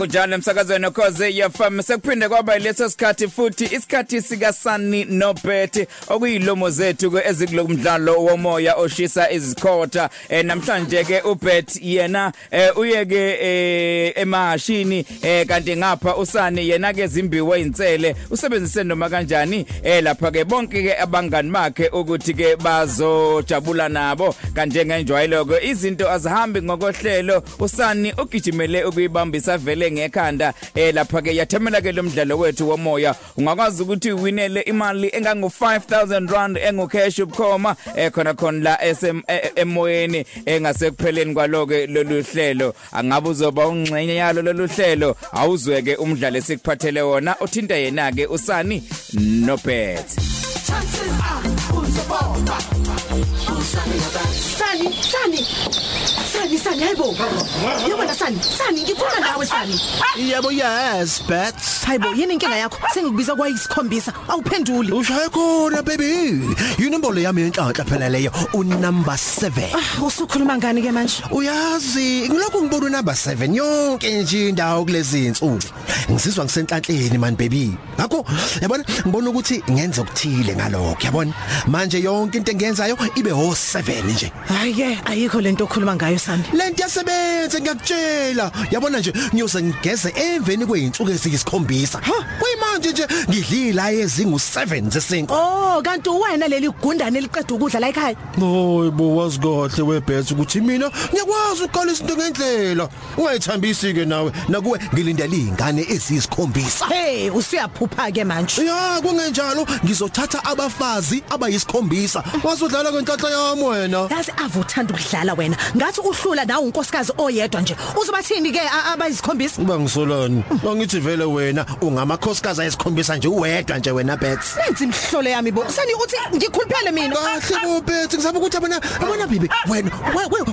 kunjalo emsakazweni okhoze yafam sekuphinde kwaba leso sikhathi futhi isikhathi sika Sunny Nobet okuyilomo zethu ke ezikulokumdlalo womoya oshisa izikhotha. Eh, namhlanje ke uBet yena eh, uyeke eh, emahashini eh, kanti ngapha usani yena ke zimbiwe insele usebenzise noma kanjani? Eh, lapha ke bonke ke abangani bakhe ukuthi ke bazojabula nabo. Kanje ngenjwayelo ke izinto azihambi ngokohlelo. Usani ugijimele ukuyibambisa vele ngekhanda eh lapha ke yathemela ke lo mdlalo wethu womoya. Ungakwazi ukuthi uwinele imali engango 5000 rand engu cash ubukhoma eh khona khona la SM emoyeni engasekupheleni kwaloke lolu hlelo. Angabe uzoba ungxenye yalo lolu hlelo awuzweke umdlalo esikuphathele wona. Uthinta yena ke usani nobet. Chances are uzobona Sani, Sani. Sani, Sani, hayibo. Yabona Sani, Sani ngikhuluma nawe Sani. Yebo yes, bets. Hayibo, yini inkinga yakho? Sengikubiza kwayisikhombisa. Awuphenduli. Ushaye khona baby. Yinombolo yami yenhlanhla phela leyo unumber 7. Ah, usukhuluma ngani ke manje? Uyazi, ngilokhu ngibona unumber 7 yonke nje indawo kulezi insuku. Ngisizwa ngisenhlanhleni man baby. Ngakho yabona ngibona ukuthi ngenze ukuthile ngalokho yabona. Manje yonke into engiyenzayo ibe ho 7 nje. Hayi ke, ayikho lento okhuluma ngayo Sani. Lento yasebenza ngiyakutshela. Yabona nje ngiyoze ngigeze emveni kweinsuku eziyisikhombisa. Kuyimanje nje ngidlila ezingu 7 zesinko. Oh, kanti wena leli gundane eliqeda ukudla la ekhaya. Hayi bo wazi kahle webhet ukuthi mina ngiyakwazi ukuqala izinto ngendlela. Ungayithambisi ke nawe nakuwe ngilindele izingane eziyisikhombisa. Hey, usuyaphupha ke manje. Ya kungenjalo ngizothatha abafazi abayisikhombisa. Wasudlala kwenhlanhla yami wena. Yazi avuthanda ukudlala wena. Ngathi uhlula nawe unkosikazi oyedwa nje. Uzobathini ke abayisikhombisa? Uba ngisolani. Angithi vele wena ungamakhosikazi ayisikhombisa nje uwedwa nje wena bets. Nenzi imhlolo yami bo. Sani uthi ngikhuluphele mina. Kahle bo bets ngizama ukuthi abona abona bibi wena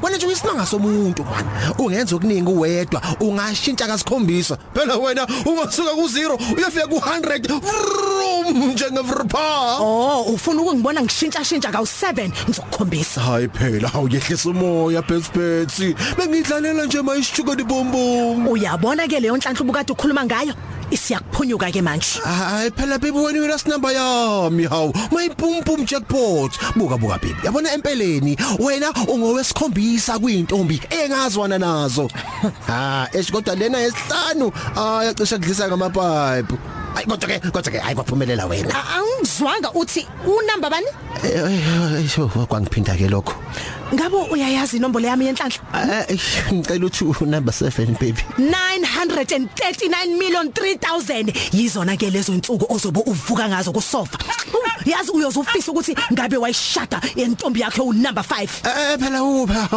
wena nje uyisinanga somuntu man. Ungenza okuningi uwedwa ungashintsha kasikhombisa. Phela wena ungasuka ku 0 uyafika ku 100 vroom njengevrpa. Oh, ufuna ukungibona ngishintsha shintsha ka 7 ngizokukhombisa. Hayi phela awuyehlisa umoya bets bets. Bengidlalela nje mayishuka dibombom. Uyabona ke leyo nhlanhla ubukade ukhuluma ngayo? Isiyakuphunyuka ke manje. Hayi phela baby wena wena sinamba yami hawu mayiphum pum jackpot buka buka baby yabona empeleni wena ungowesikhombisa kwintombi engazwana nazo ha esikodwa lena yesihlanu aya cishe kudlisa ngamapipe Ay kodwa ke kodwa ke ayikuphumelela wena Angizwanga uthi unamba bani? Sho kwangiphinda ke lokho Ngabo uyayazi inombolo yami yenhlanhla? ngicela uthi number 7 baby. 939 million 3000 yizona ke lezo insuku ozobe uvuka ngazo kusofa. Yazi uyozufisa ukuthi ngabe wayishada intombi yakhe unumber 5. Eh phela upha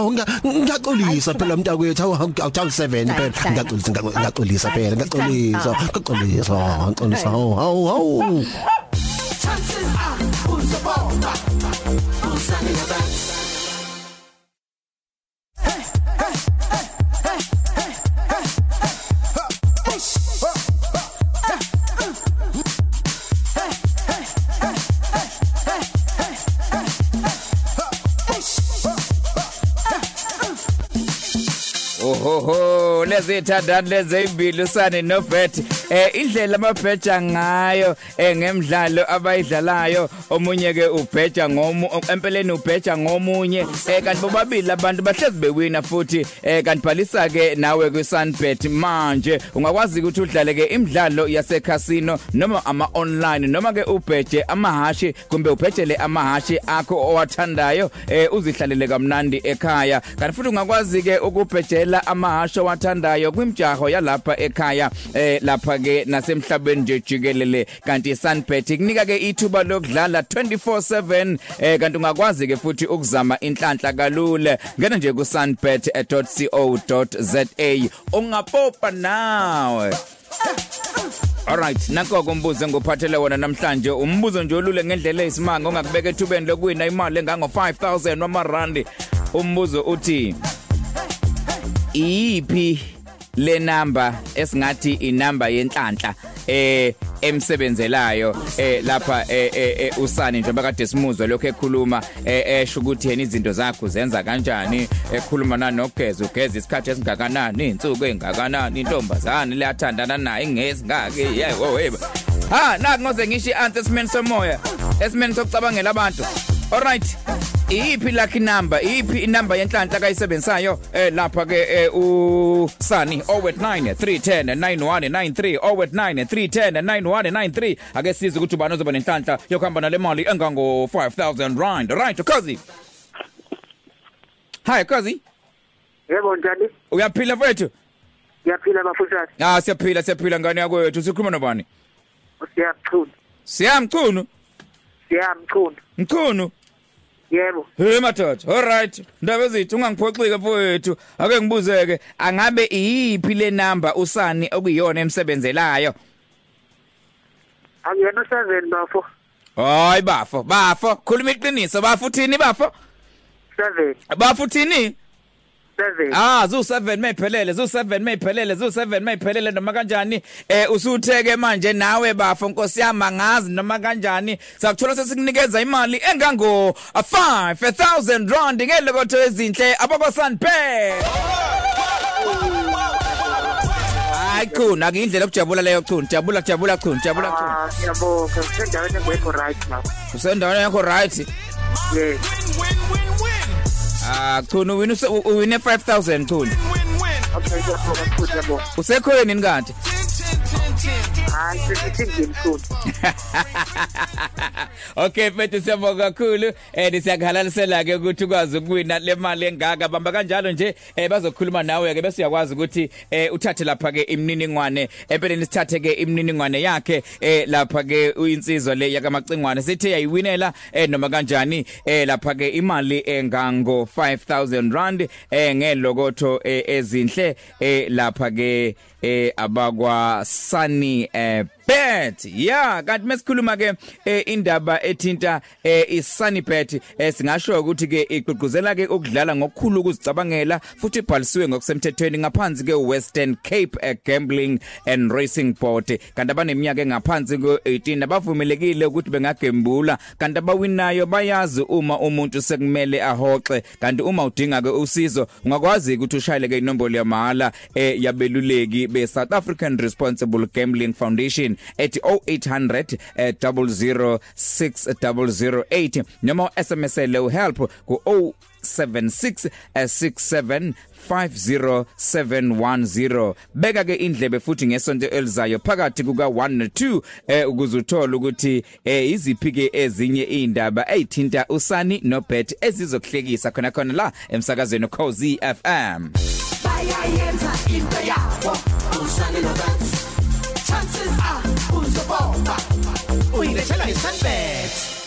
ngiyaxolisa phela mntakwethu awuthawu 7 phela. ngiyaxolisa ngiyaxolisa phela ngiyaxolisa ngiyaxolisa ngiyaxolisa hawu hawu chances are uzobona usani nobet Ohoho lezi thandani lezi ezimbili usane noBet eh indlela amabheja ngayo eh ngemidlalo abayidlalayo omunye ke ubheja ngomu empeleni ubheja ngomunye. Eh kanti bobabili abantu bahlezi bewina futhi. Eh kanti bhalisa ke nawe ku Sunbet manje ungakwazi ukuthi udlale ke imidlalo yase casino noma ama online noma ke ubheje amahashi kumbe ubhejele amahashi akho owathandayo uzihlalele kamnandi ekhaya. Kanti futhi ungakwazi ke ukubhejela amahasho wathandayo kwimjaho yalapha ekhaya lapha ke nasemhlabeni nje jikelele. Kanti Sunbet kunika ke ithuba lokudlala 24/7 eh kanti ungakwazi ke futhi ukuzama inhlanhla kalule. Ngena nje ku sunbet.co.za ungapopa nawe. Alright nanko kumbuzo ngophathele wona namhlanje. Umbuzo nje olule ngendlela eyisimanga ongakubeka ethubeni lokuwina imali engango 5000 wamarandi umbuzo uthi iphi le number esingathi inamba yenhlanhla eh emsebenzelayo eh lapha eh, eh, eh, usani njengoba kade simuzwa lokho ekhuluma eh, esho ukuthi yena izinto zakho zenza kanjani ekhuluma nanogeza ugeza isikhathi esingakanani insuku engakanani intombazane leyathandana naye ingezi ngake yebo. Weba ha naku ngoze ngisho i-answer esimeni somoya esimeni sokucabangela abantu. Alright iyiphi lucky number? Iyiphi inamba yenhlanhla kayisebenzisayo? Eh lapha ke eh, usani 089 310 9193 089 310 9193 ake size ukuthi ubani ozoba nenhlanhla yokuhamba nale mali engango 5000 rand. Right kazi Hi kazi Yebo njani? uyaphila mfethu Ngiyaphila bafundisi. ah siyaphila siyaphila ngane yakwethu. Sikhuluma nobani? Siyamchunu. siyamchunu? Siyamchunu. mchunu? Yebo. Hey madoda, alright. Ndaba ezithi ungangiphoxika mfowethu. Ake ngibuzeke, angabe iyiphi le number usani okuyiyona emsebenzelayo? Akuyena u7 bafo. Hayi bafo, bafo. Khuluma iqiniso, bafo uthini bafo? 7. Bafo uthini? 7. Ah, zu 7 mayiphelele, zu 7 mayiphelele, zu 7 mayiphelele noma kanjani? Eh usutheke manje nawe bafo Nkosi yami angazi noma kanjani. Sakuthola sesikunikeza imali engango 5000 rand ngelokotho ezinhle abakwa Sunpay. Hayi khuna akindlela okujabula leyo khuna, jabula jabula khuna, jabula khuna. Ah, ngiyabonga. Sendaweni engekho right now. Usendaweni yakho right? Yes. Ah khuna uwina uwine 5000 khuna. Okay, ngiyabonga mkhulu ngiyabonga. Usekhweni ni kanti? Hayi, sesithi ngimkhulu. Okay mfethu siyabonga kakhulu eh siyakhalalisela ke ukuthi ukwazi ukuwina le mali engaka bamba kanjalo nje eh bazokhuluma nawe ke bese uyakwazi ukuthi eh uthathe lapha ke imininingwane empeleni sithathe ke imininingwane yakhe eh lapha ke uyinsizwa le yakamacingwane sithi yayiwinela eh noma kanjani eh lapha ke imali engango 5000 rand eh ngelokotho eh, ezinhle eh lapha ke eh abakwa Sunny eh bet. Yeah kanti mesikhuluma ke eh, indaba ethinta eh, iSunnyBet eh, singasho ukuthi ke igqugquzela ke ukudlala ngokukhulu ukuzicabangela futhi ibhalisiwe ngokusemthethweni ngaphansi ke Western Cape eh, Gambling and Racing Board. Kanti abaneminyaka engaphansi ko18 abavumelekile ukuthi bengagembula kanti abawinayo bayazi uma umuntu sekumele ahoxe. Kanti uma udinga ke usizo ungakwazi ukuthi ushayele ke inombolo yamahala eh, yabeluleki be South African Responsible Gambling Foundation. Ethi 0800 eh, 006008 noma SMS le help ku 076 67 50710 beka ke indlebe futhi ngesonto elizayo phakathi kuka 1 no 2 eh ukuze uthole ukuthi eh iziphi ke ezinye indaba ezithinta usani no bet ezizokuhlekisa khona khona la emsakazweni Cozi FM bayayenza into yabo usane nobantu chances are uzobona Uyilethela iSunbet.